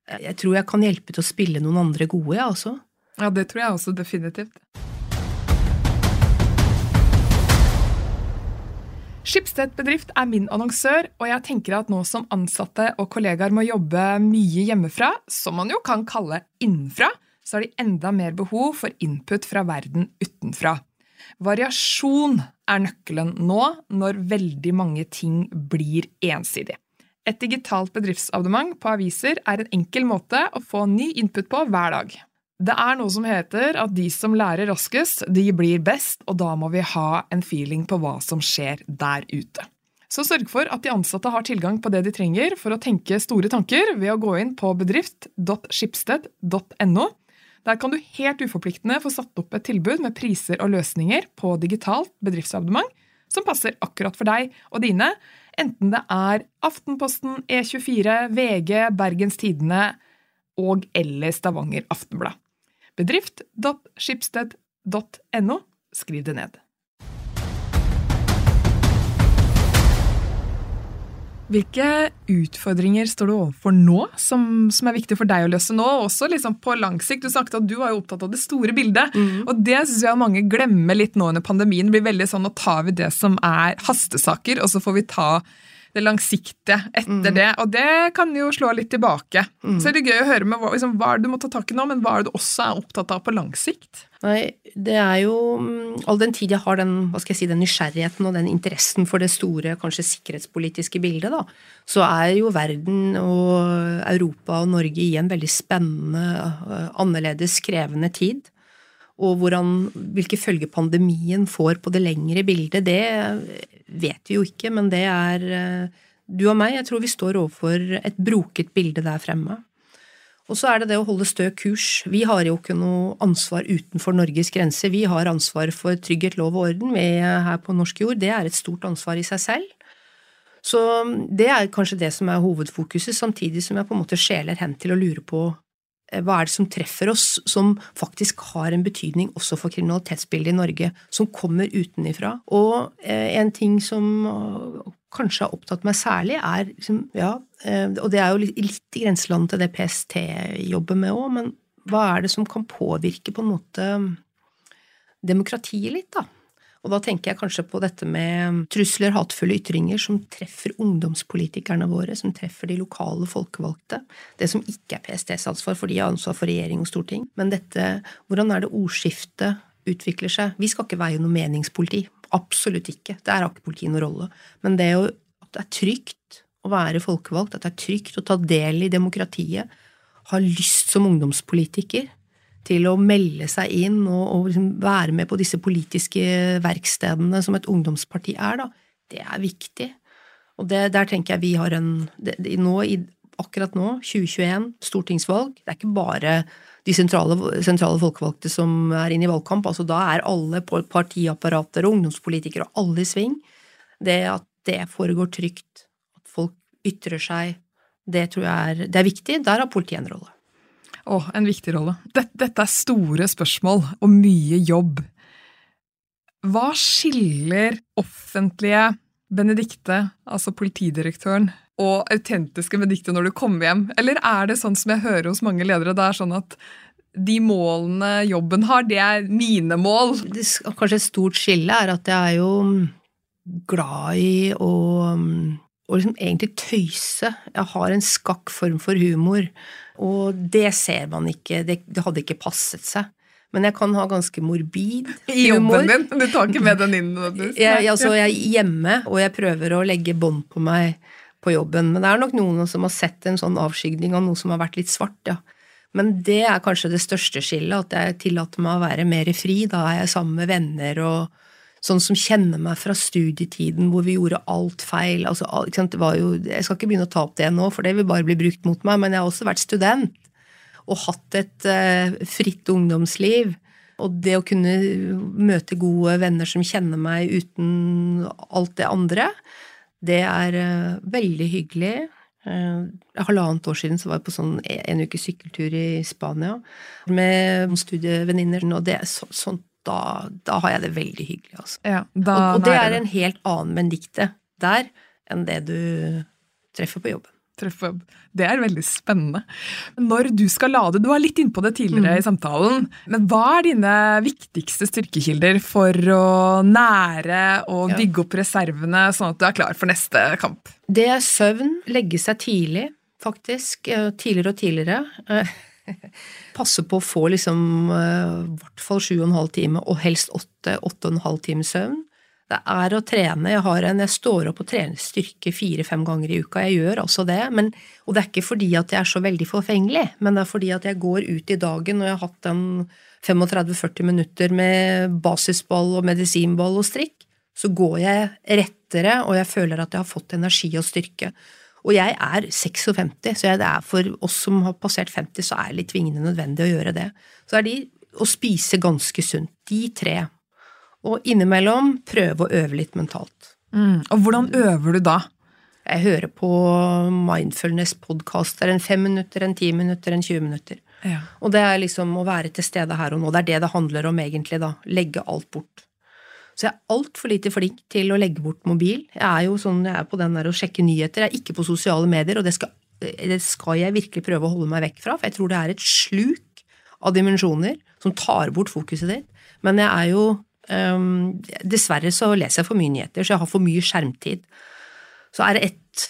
Jeg tror jeg kan hjelpe til å spille noen andre gode, jeg også.
Ja, det tror jeg også definitivt. Skipsted bedrift er min annonsør, og jeg tenker at nå som ansatte og kollegaer må jobbe mye hjemmefra, som man jo kan kalle innenfra, så har de enda mer behov for input fra verden utenfra. Variasjon er nøkkelen nå når veldig mange ting blir ensidig. Et digitalt bedriftsabonnement på aviser er en enkel måte å få ny input på hver dag. Det er noe som heter at de som lærer raskest, de blir best, og da må vi ha en feeling på hva som skjer der ute. Så sørg for at de ansatte har tilgang på det de trenger for å tenke store tanker ved å gå inn på bedrift.skipsted.no. Der kan du helt uforpliktende få satt opp et tilbud med priser og løsninger på digitalt bedriftsabonnement som passer akkurat for deg og dine, enten det er Aftenposten, E24, VG, Bergens Tidende og eller Stavanger Aftenblad bedrift.skipsted.no. Skriv det ned. Hvilke utfordringer står du overfor nå, som, som, er viktig for deg å løse nå? Også liksom på lang sikt. Du snakket at du var jo opptatt av det store bildet. Mm. Og det syns jeg mange glemmer litt nå under pandemien. Det blir veldig sånn, Nå tar vi det som er hastesaker, og så får vi ta det langsiktige etter mm. det. Og det kan jo slå litt tilbake. Mm. Så er det gøy å høre med hva, liksom, hva er det du må ta tak i nå, men hva er det du også er opptatt av på lang sikt?
Nei, det er jo mm, All den tid jeg har den, hva skal jeg si, den nysgjerrigheten og den interessen for det store, kanskje sikkerhetspolitiske bildet, da, så er jo verden og Europa og Norge i en veldig spennende, øh, annerledes krevende tid. Og hvordan, hvilke følger pandemien får på det lengre bildet, det vet vi jo ikke, men det er, du og meg, jeg tror vi står overfor et broket bilde der fremme. Og så er det det å holde stø kurs. Vi har jo ikke noe ansvar utenfor Norges grenser. Vi har ansvar for trygghet, lov og orden vi er her på norsk jord. Det er et stort ansvar i seg selv. Så det er kanskje det som er hovedfokuset, samtidig som jeg på en måte skjeler hen til å lure på eh, hva er det som treffer oss, som faktisk har en betydning også for kriminalitetsbildet i Norge, som kommer utenifra. Og eh, en ting som kanskje har opptatt meg særlig, er liksom, ja, eh, og det er jo litt i grenselandet til det PST jobber med òg, men hva er det som kan påvirke på en måte demokratiet litt, da? Og da tenker jeg kanskje på dette med trusler, hatefulle ytringer som treffer ungdomspolitikerne våre, som treffer de lokale folkevalgte. Det som ikke er PSTs ansvar, for de har ansvar for regjering og storting. Men dette, hvordan er det ordskiftet utvikler seg? Vi skal ikke veie noe meningspoliti. Absolutt ikke. Der har ikke politiet noen rolle. Men det jo, at det er trygt å være folkevalgt, at det er trygt å ta del i demokratiet, ha lyst som ungdomspolitiker til å melde seg inn og, og liksom være med på disse politiske verkstedene som et ungdomsparti er, da, det er viktig. Og det, der tenker jeg vi har en det, nå, i, Akkurat nå, 2021, stortingsvalg, det er ikke bare de sentrale, sentrale, folkevalgte som er inne i valgkamp. altså Da er alle partiapparater og ungdomspolitikere og alle i sving. Det at det foregår trygt, at folk ytrer seg, det tror jeg er, det er viktig. Der har politiet en rolle.
Å, en viktig rolle. Dette, dette er store spørsmål og mye jobb. Hva skiller offentlige Benedikte, altså politidirektøren, og autentiske Benedikte når du kommer hjem? Eller er det sånn som jeg hører hos mange ledere, det er sånn at de målene jobben har, det er mine mål?
Det, kanskje et stort skille er at jeg er jo glad i å, og liksom egentlig tøyse. Jeg har en skakk form for humor, og det ser man ikke. Det, det hadde ikke passet seg. Men jeg kan ha ganske morbid humor.
I jobben din? Du tar ikke med den inn?
Jeg, altså, jeg er hjemme, og jeg prøver å legge bånd på meg på jobben. Men det er nok noen som har sett en sånn avskygning av noe som har vært litt svart, ja. Men det er kanskje det største skillet, at jeg tillater meg å være mer fri. Da er jeg sammen med venner og sånn som kjenner meg fra studietiden hvor vi gjorde alt feil. Altså, jo, jeg skal ikke begynne å ta opp det nå, for det vil bare bli brukt mot meg, men jeg har også vært student og hatt et uh, fritt ungdomsliv. Og det å kunne møte gode venner som kjenner meg uten alt det andre, det er uh, veldig hyggelig. Uh, halvannet år siden så var jeg på sånn en uke sykkeltur i Spania med studievenninner. Og det så, sånt, da, da, har jeg det veldig hyggelig. Altså.
Ja, da,
og, og det er en helt annen Benedicte der enn det du treffer på jobben
Det er veldig spennende. Når du skal lade, du var litt innpå det tidligere mm. i samtalen, men hva er dine viktigste styrkekilder for å nære og bygge opp reservene, sånn at du er klar for neste kamp?
Det er søvn, legge seg tidlig, faktisk. Eh, tidligere og tidligere. Passe på å få liksom eh, i hvert fall sju og en halv time, og helst åtte, åtte og en halv time søvn. Det er å trene. Jeg, har en, jeg står opp og trener styrke fire-fem ganger i uka. Jeg gjør altså det. Men, og det er ikke fordi at jeg er så veldig forfengelig, men det er fordi at jeg går ut i dagen og jeg har hatt en 35-40 minutter med basisball og medisinball og strikk. Så går jeg rettere, og jeg føler at jeg har fått energi og styrke. Og jeg er 56, så det er for oss som har passert 50, så er det litt tvingende nødvendig å gjøre det. Så er de å spise ganske sunt. De tre og innimellom prøve å øve litt mentalt.
Mm. Og hvordan øver du da?
Jeg hører på mindfulness-podkaster. En fem minutter, en ti minutter, en 20 minutter. Ja. Og det er liksom å være til stede her og nå. Det er det det handler om, egentlig. da. Legge alt bort. Så jeg er altfor lite flink til å legge bort mobil. Jeg er jo sånn, jeg er på den der å sjekke nyheter. Jeg er ikke på sosiale medier, og det skal, det skal jeg virkelig prøve å holde meg vekk fra, for jeg tror det er et sluk av dimensjoner som tar bort fokuset ditt. Men jeg er jo Um, dessverre så leser jeg for mye nyheter, så jeg har for mye skjermtid. Så er det ett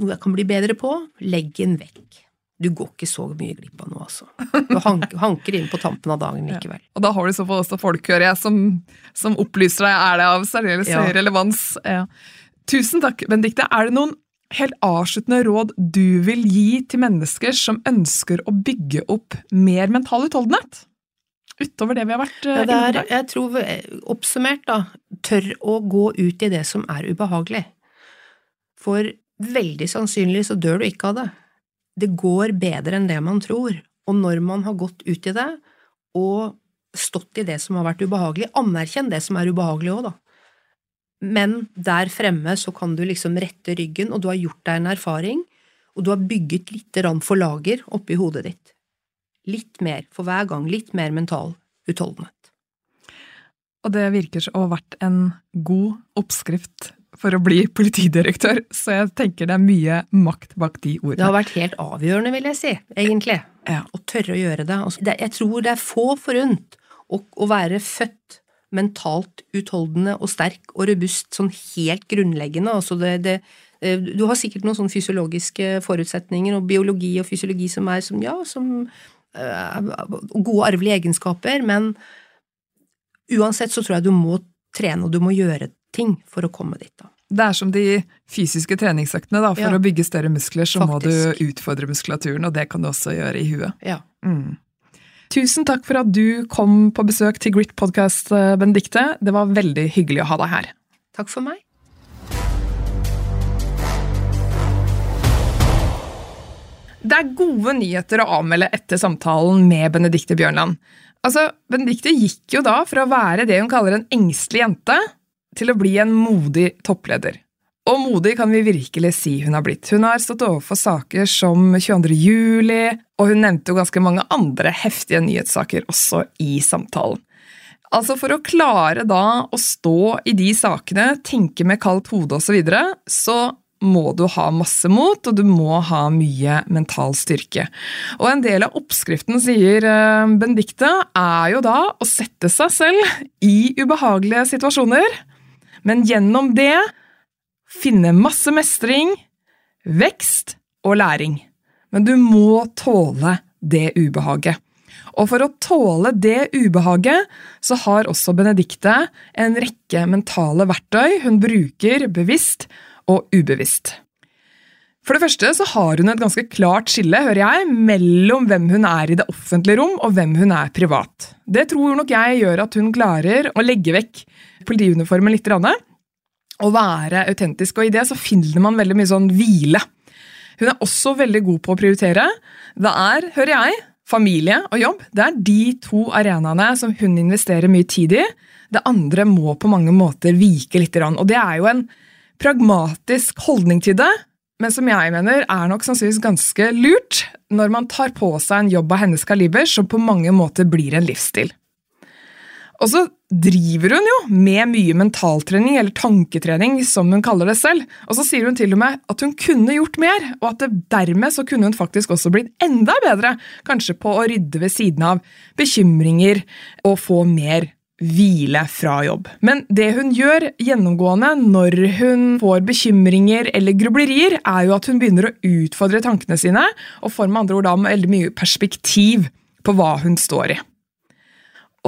noe jeg kan bli bedre på legg den vekk. Du går ikke så mye glipp av noe, altså. Du hanker inn på tampen av dagen likevel.
Ja. Og da har du så også folk, hører jeg, som, som, opplyser deg. Er det av høy ja. relevans? Ja. Tusen takk, Benedicte. Er det noen helt avsluttende råd du vil gi til mennesker som ønsker å bygge opp mer mental utholdenhet? utover det vi har vært
ja, er, Jeg tror, oppsummert, da, tør å gå ut i det som er ubehagelig. For veldig sannsynlig så dør du ikke av det. Det går bedre enn det man tror, og når man har gått ut i det og stått i det som har vært ubehagelig, anerkjenn det som er ubehagelig òg, da. Men der fremme så kan du liksom rette ryggen, og du har gjort deg en erfaring, og du har bygget lite grann for lager oppi hodet ditt. Litt mer for hver gang, litt mer mental utholdenhet.
Og det virker å ha vært en god oppskrift for å bli politidirektør, så jeg tenker det er mye makt bak de ordene.
Det har vært helt avgjørende, vil jeg si, egentlig,
Ja.
å tørre å gjøre det. Jeg tror det er få forunt å, være født mentalt utholdende og sterk og robust, sånn helt grunnleggende. Altså det, det, eh, du har sikkert noen sånne fysiologiske forutsetninger og biologi og fysiologi som er som, ja, som eh, gode arvelige egenskaper, men uansett så tror jeg du må trene og du må gjøre ting for å komme dit. da.
Det er som de fysiske treningsøktene. da, For
Ja.
å bygge større muskler så må du utfordre muskulaturen, og det kan du også gjøre i huet.
Ja.
Mm. Tusen takk for at du kom på besøk til Grit Podcast, Benedicte. Benedikte. Det var veldig hyggelig å ha deg her.
Takk for meg.
Det er gode nyheter å avmelde etter samtalen med Benedikte Bjørnland. Altså, Benedikte gikk jo da fra å være det hun kaller en engstelig jente, til å bli en modig toppleder. Og modig kan vi virkelig si hun har blitt. Hun har stått overfor saker som 22. juli, og hun nevnte jo ganske mange andre heftige nyhetssaker også i samtalen. Altså For å klare da å stå i de sakene, tenke med kaldt hode osv., så, videre, så må du ha masse mot, og du må ha mye mental styrke. Og en del av oppskriften, sier eh, Benedicte, er jo da å sette seg selv i ubehagelige situasjoner, men gjennom det finne masse mestring, vekst og læring. Men du må tåle det ubehaget. Og for å tåle det ubehaget, så har også Benedicte en rekke mentale verktøy hun bruker bevisst og ubevisst. For det første så har hun et ganske klart skille, hører jeg, mellom hvem hun er i det offentlige rom og hvem hun er privat. Det tror nok jeg gjør at hun klarer å legge vekk politiuniformen litt, og være autentisk, og i det så finner man veldig mye sånn hvile. Hun er også veldig god på å prioritere. Det er, hører jeg, familie og jobb. Det er de to arenaene som hun investerer mye tid i. Det andre må på mange måter vike litt, og det er jo en pragmatisk holdning til det, men som jeg mener er nok sannsynligvis ganske lurt når man tar på seg en jobb av hennes kaliber som på mange måter blir en livsstil. Og så driver hun jo med mye mentaltrening, eller tanketrening, som hun kaller det selv. Og så sier hun til og med at hun kunne gjort mer, og at dermed så kunne hun faktisk også blitt enda bedre, kanskje på å rydde ved siden av bekymringer og få mer hvile fra jobb. Men det hun gjør gjennomgående når hun får bekymringer eller grublerier, er jo at hun begynner å utfordre tankene sine, og får med andre ord da veldig mye perspektiv på hva hun står i.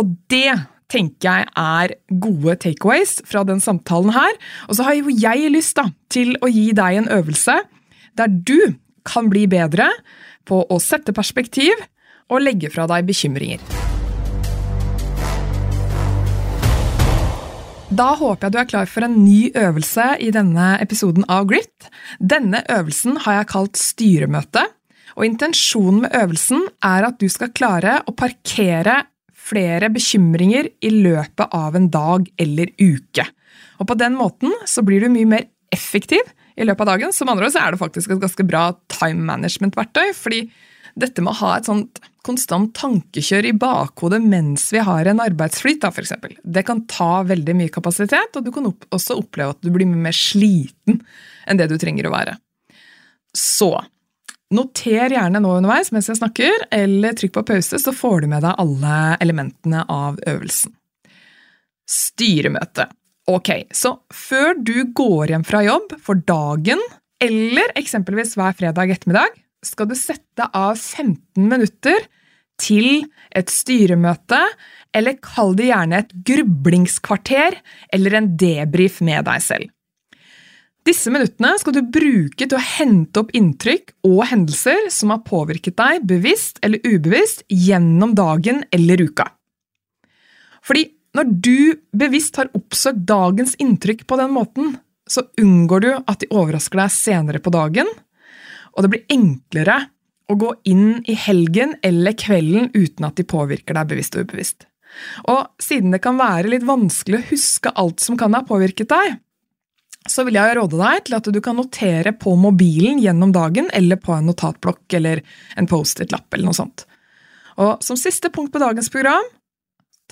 Og det tenker jeg er gode takeaways fra den samtalen her. Og så har jo jeg lyst da, til å gi deg en øvelse der du kan bli bedre på å sette perspektiv og legge fra deg bekymringer. Da håper jeg du er klar for en ny øvelse i denne episoden av Grit. Denne øvelsen har jeg kalt styremøte, og intensjonen med øvelsen er at du skal klare å parkere flere bekymringer i løpet av en dag eller uke. Og På den måten så blir du mye mer effektiv i løpet av dagen. Som andre ord så er det faktisk et ganske bra time management-verktøy. fordi dette med å ha et sånt konstant tankekjør i bakhodet mens vi har en arbeidsflyt, da, eksempel, det kan ta veldig mye kapasitet, og du kan opp også oppleve at du blir mye mer sliten enn det du trenger å være. Så Noter gjerne nå underveis mens jeg snakker, eller trykk på pause, så får du med deg alle elementene av øvelsen. Styremøte. Ok, så før du går hjem fra jobb for dagen, eller eksempelvis hver fredag ettermiddag, skal du sette av 15 minutter til et styremøte, eller kall det gjerne et grublingskvarter, eller en debrief med deg selv. Disse minuttene skal du bruke til å hente opp inntrykk og hendelser som har påvirket deg bevisst eller ubevisst gjennom dagen eller uka. Fordi når du bevisst har oppsøkt dagens inntrykk på den måten, så unngår du at de overrasker deg senere på dagen, og det blir enklere å gå inn i helgen eller kvelden uten at de påvirker deg bevisst og ubevisst. Og siden det kan være litt vanskelig å huske alt som kan ha påvirket deg, så vil jeg råde deg til at du kan notere på mobilen gjennom dagen eller på en notatblokk eller en Post-It-lapp eller noe sånt. Og som siste punkt på dagens program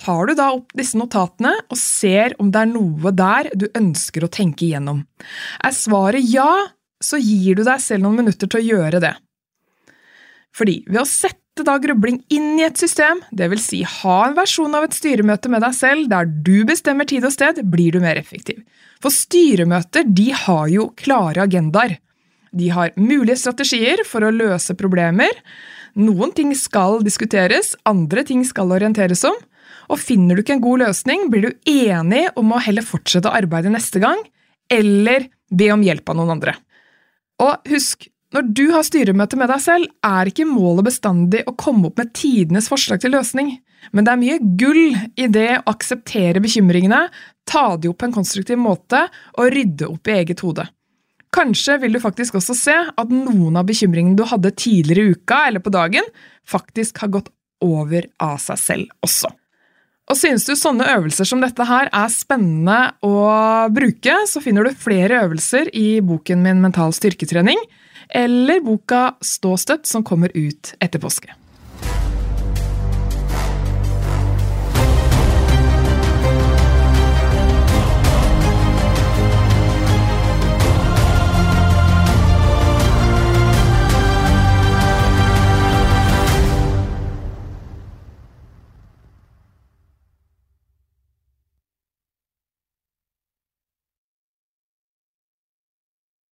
tar du da opp disse notatene og ser om det er noe der du ønsker å tenke igjennom. Er svaret ja, så gir du deg selv noen minutter til å gjøre det. Fordi ved å sette da grubling inn i et system, dvs. Si ha en versjon av et styremøte med deg selv der du bestemmer tid og sted, blir du mer effektiv. For styremøter de har jo klare agendaer. De har mulige strategier for å løse problemer. Noen ting skal diskuteres, andre ting skal orienteres om. Og finner du ikke en god løsning, blir du enig om å heller fortsette å arbeide neste gang, eller be om hjelp av noen andre. Og husk, når du har styremøte med deg selv, er ikke målet bestandig å komme opp med tidenes forslag til løsning, men det er mye gull i det å akseptere bekymringene, ta de opp på en konstruktiv måte og rydde opp i eget hode. Kanskje vil du faktisk også se at noen av bekymringene du hadde tidligere i uka eller på dagen, faktisk har gått over av seg selv også. Og Synes du sånne øvelser som dette her er spennende å bruke, så finner du flere øvelser i boken min Mental styrketrening, eller boka Stå støtt, som kommer ut etter påske.